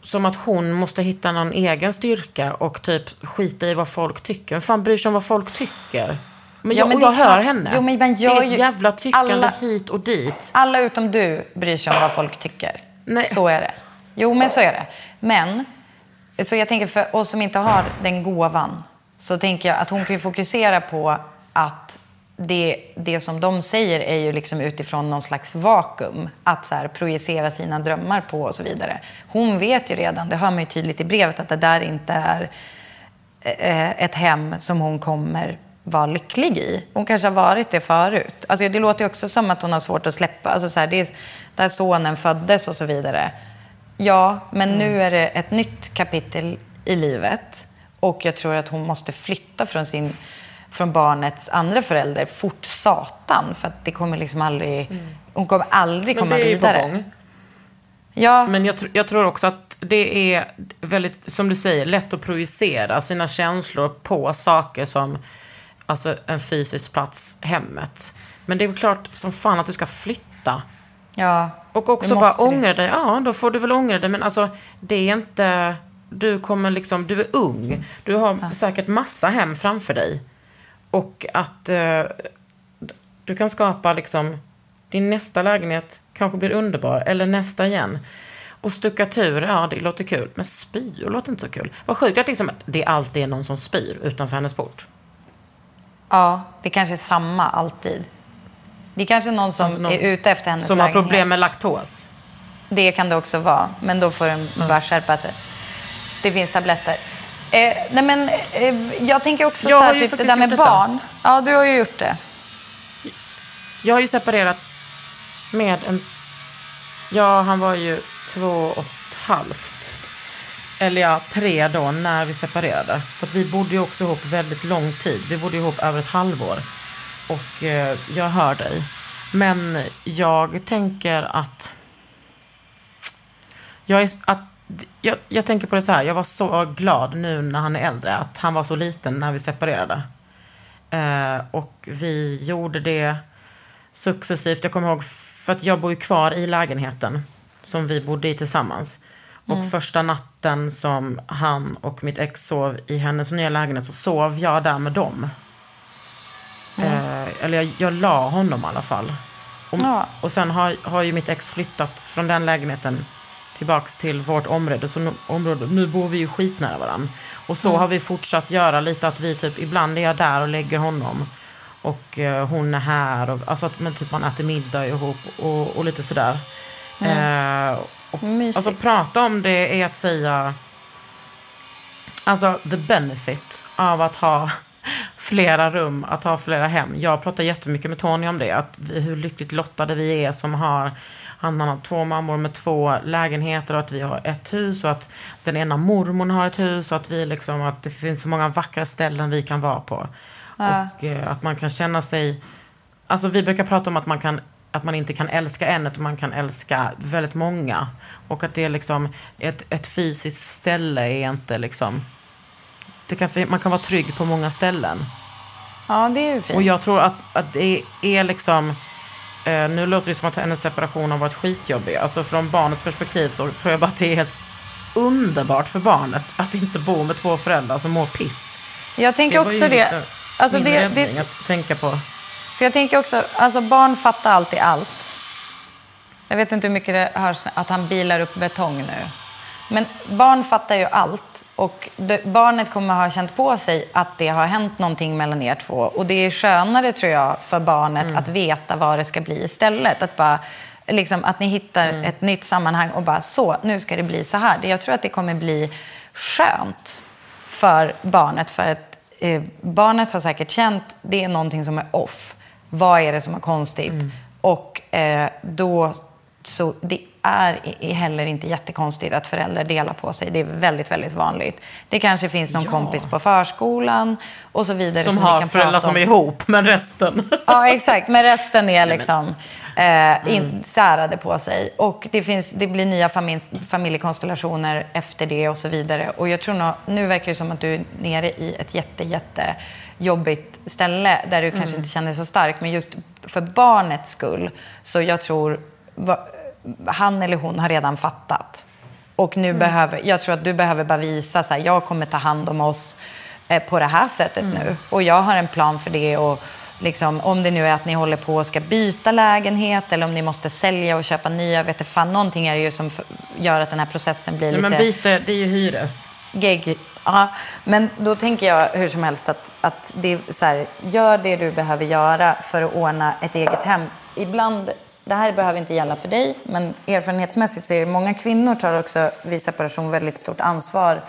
som att hon måste hitta någon egen styrka och typ skita i vad folk tycker. Vem fan bryr sig om vad folk tycker? Men Ja, jag, men och det jag hör klart. henne. Jo, men man det är ett jävla tyckande alla- hit och dit. Alla utom du bryr sig om vad folk tycker. Nej. Så är det. Jo, men så är det. Men, så jag tänker för oss som inte har den gåvan, så tänker jag att hon kan ju fokusera på att det, det som de säger är ju liksom utifrån någon slags vakuum. Att så här, projicera sina drömmar på och så vidare. Hon vet ju redan, det hör man ju tydligt i brevet, att det där inte är eh, ett hem som hon kommer vara lycklig i. Hon kanske har varit det förut. Alltså det låter ju också som att hon har svårt att släppa. Alltså så här, det är där sonen föddes och så vidare. Ja, men nu är det ett nytt kapitel i livet. Och jag tror att hon måste flytta från, sin, från barnets andra förälder fort satan. För att det kommer liksom aldrig... Hon kommer aldrig Men komma det är ju på vidare. gång. Ja. Men jag, tr- jag tror också att det är väldigt, som du säger, lätt att projicera sina känslor på saker som alltså en fysisk plats, hemmet. Men det är väl klart som fan att du ska flytta. Ja. Och också bara ångra dig. Ja, då får du väl ångra dig. Men alltså, det är inte... Du kommer liksom... Du är ung. Du har säkert massa hem framför dig. Och att eh, du kan skapa liksom... Din nästa lägenhet kanske blir underbar. Eller nästa igen. Och stuckatur, ja det låter kul. Men spyor låter inte så kul. Vad sjukt att, liksom att det alltid är någon som spyr utanför hennes port. Ja, det kanske är samma alltid. Det är kanske någon som Alltså någon är ute efter hennes Som har lägenhet. problem med laktos. Det kan det också vara, men då får den bara skärpa sig. Det finns tabletter. Eh, nej men, eh, jag tänker också Jag så här, typ det där med gjort detta. barn. Ja, du har ju gjort det. Jag har ju separerat med en... Ja, han var ju två och ett halvt. Eller ja, tre då, när vi separerade. För vi bodde ju också ihop väldigt lång tid. Vi bodde ihop över ett halvår. Och eh, jag hör dig. Men jag tänker att... Jag, är, att jag, jag tänker på det så här. Jag var så glad nu när han är äldre. Att han var så liten när vi separerade. Eh, och vi gjorde det successivt. Jag kommer ihåg, för att jag bor ju kvar i lägenheten som vi bodde i tillsammans. Och Mm. första natten som han och mitt ex sov i hennes nya lägenhet så sov jag där med dem. Eh, eller jag, jag la honom i alla fall. Och, Ja. och sen har, har ju mitt ex flyttat från den lägenheten tillbaks till vårt område. Så nu, område, nu bor vi ju skitnära varandra. Och så Mm. har vi fortsatt göra lite att vi typ, ibland är jag där och lägger honom. Och eh, hon är här. Och, alltså att men typ man äter middag ihop och, och lite sådär. Eh, och, alltså prata om det är att säga Alltså the benefit av att ha [laughs] flera rum, att ha flera hem. Jag pratar jättemycket med Tony om det, att vi, hur lyckligt lottade vi är som har han har två mammor med två lägenheter och att vi har ett hus och att den ena mormon har ett hus och att vi liksom, att det finns så många vackra ställen vi kan vara på. Ja. Och eh, att man kan känna sig, alltså vi brukar prata om att man kan att man inte kan älska en, utan man kan älska väldigt många. Och att det är liksom, ett, ett fysiskt ställe är inte liksom, det kan, man kan vara trygg på många ställen. Ja, det är ju fint. Och jag tror att, att det är liksom, eh, nu låter det som att hennes separation har varit skitjobbig. Alltså från barnets perspektiv så tror jag bara att det är helt underbart för barnet att inte bo med två föräldrar som mår piss. Jag tänker ju också det. liksom Alltså min det, räddning det, att tänka på. För jag tänker också, alltså barn fattar alltid allt. Jag vet inte hur mycket det hörs att han bilar upp betong nu. Men barn fattar ju allt. Och det, barnet kommer ha känt på sig att det har hänt någonting mellan er två. Och det är skönare tror jag för barnet att veta vad det ska bli istället. Att, bara, liksom, att ni hittar ett nytt sammanhang och bara så, nu ska det bli så här. Jag tror att det kommer bli skönt för barnet. För att eh, barnet har säkert känt det är någonting som är off. Vad är det som är konstigt? Och eh, då så det är heller inte jättekonstigt att föräldrar delar på sig. Det är väldigt, väldigt vanligt. Det kanske finns någon Ja. kompis på förskolan och så vidare. Som ni har kan föräldrar som om. är ihop, men resten. [laughs] Ja, exakt. Men resten är liksom eh, in, särade på sig. Och det, finns, det blir nya familj, familjekonstellationer efter det och så vidare. Och jag tror nog, nu verkar det som att du är nere i ett jätte, jätte jobbigt ställe där du kanske inte känner dig så stark. Men just för barnets skull så jag tror han eller hon har redan fattat. Och nu behöver, jag tror att du behöver bara visa så här, jag kommer ta hand om oss eh, på det här sättet nu. Och jag har en plan för det. Och liksom, om det nu är att ni håller på och ska byta lägenhet eller om ni måste sälja och köpa nya. Vet du, fan, någonting är det ju som gör att den här processen blir Nej, lite men byte, det är ju hyres. gig. Ja, men då tänker jag hur som helst att, att det så här, gör det du behöver göra för att ordna ett eget hem. Ibland, det här behöver inte gälla för dig, men erfarenhetsmässigt så är det många kvinnor tar också vid separation väldigt stort ansvar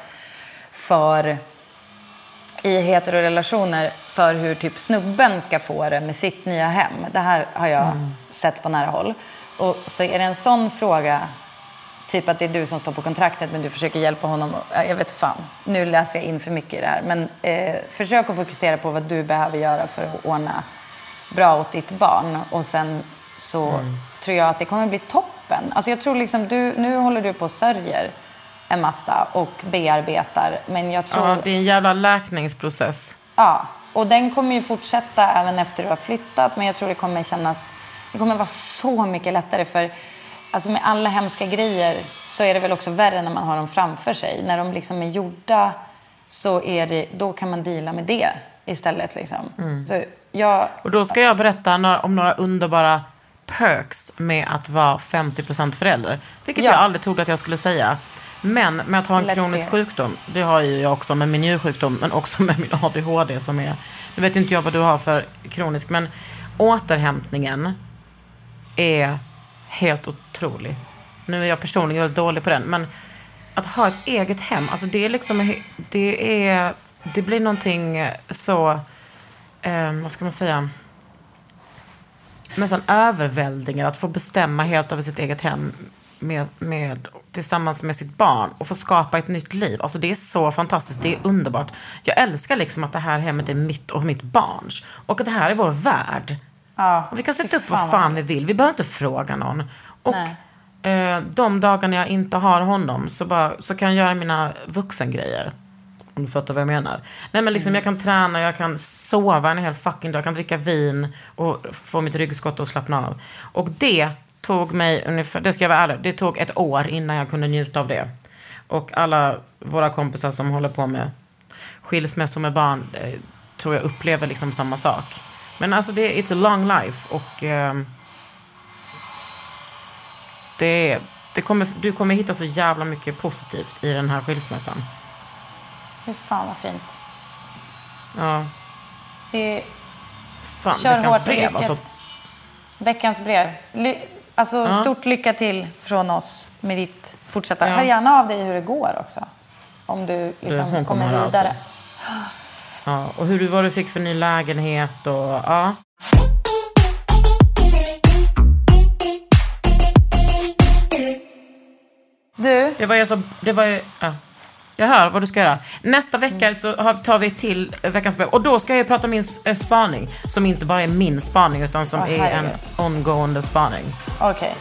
för i heterorelationer för hur typ snubben ska få det med sitt nya hem. Det här har jag sett på nära håll. Och så är det en sån fråga, typ att det är du som står på kontraktet men du försöker hjälpa honom. Ja, Jag vet fan, nu läser jag in för mycket i det här. Men eh, försök att fokusera på vad du behöver göra för att ordna bra åt ditt barn. Och sen så tror jag att det kommer bli toppen. Alltså jag tror liksom, du, nu håller du på och sörjer en massa och bearbetar. Men jag tror... Ja, det är en jävla läkningsprocess. Ja, och den kommer ju fortsätta även efter du har flyttat. Men jag tror det kommer kännas... Det kommer vara så mycket lättare för... Alltså med alla hemska grejer så är det väl också värre när man har dem framför sig. När de liksom är gjorda så är det, då kan man dela med det istället. Liksom. Mm. Så jag, Och då ska jag berätta om några underbara perks med att vara 50% förälder. Vilket Ja. jag aldrig trodde att jag skulle säga. Men med att ha en Let's kronisk hear. sjukdom, det har ju jag också med min njursjukdom, men också med min ADHD som är, nu vet inte jag vad du har för kronisk, men återhämtningen är helt otrolig. Nu är jag personligen väldigt dålig på den, men att ha ett eget hem, alltså det är liksom, det är, det blir någonting så, eh, vad ska man säga, nästan överväldigande att få bestämma helt över sitt eget hem med, med, tillsammans med sitt barn och få skapa ett nytt liv. Alltså det är så fantastiskt, det är underbart. Jag älskar liksom att det här hemmet är mitt och mitt barns. Och att det här är vår värld. Ja, Och vi kan sätta upp vad fan vi vill. Vi behöver inte fråga någon. Och eh, de dagarna jag inte har honom så, bara, så kan jag göra mina vuxengrejer. Om du fattar vad jag menar. Nej men liksom jag kan träna, jag kan sova en hel fucking dag. Jag kan dricka vin och få mitt ryggskott att slappna av. Och det tog mig ungefär, det ska jag vara ärlig, det tog ett år innan jag kunde njuta av det. Och alla våra kompisar som håller på med skilsmässor med barn eh, tror jag upplever liksom samma sak. Men alltså det it's a long life och eh, det, det kommer, du kommer hitta så jävla mycket positivt i den här skilsmässan. Fy fan vad fint. Ja, Det är fan, Kör hårt veckans och brev lycka. alltså. veckans brev. Ly- alltså Ja. stort lycka till från oss med ditt fortsätta. Ja. Hör gärna av dig hur det går också. Om du liksom kommer kommer vidare. Ja, och hur du, vad du fick för ny lägenhet och ja. Du, Det var ju så, det var ju, ja. Jag hör vad du ska göra. Nästa vecka så tar vi till veckans brev. Och då ska jag prata om min eh, spaning. Som inte bara är min spaning utan som Åh, är en ongående spaning. okej.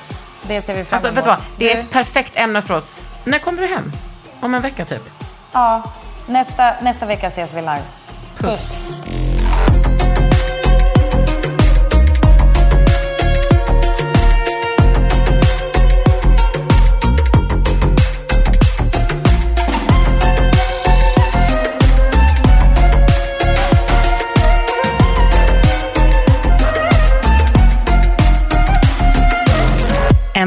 Det ser vi fram Alltså emot. vet du vad? Det är ett perfekt ämne för oss. När kommer du hem? Om en vecka typ. Ja, nästa, nästa vecka ses vi live. Puss. En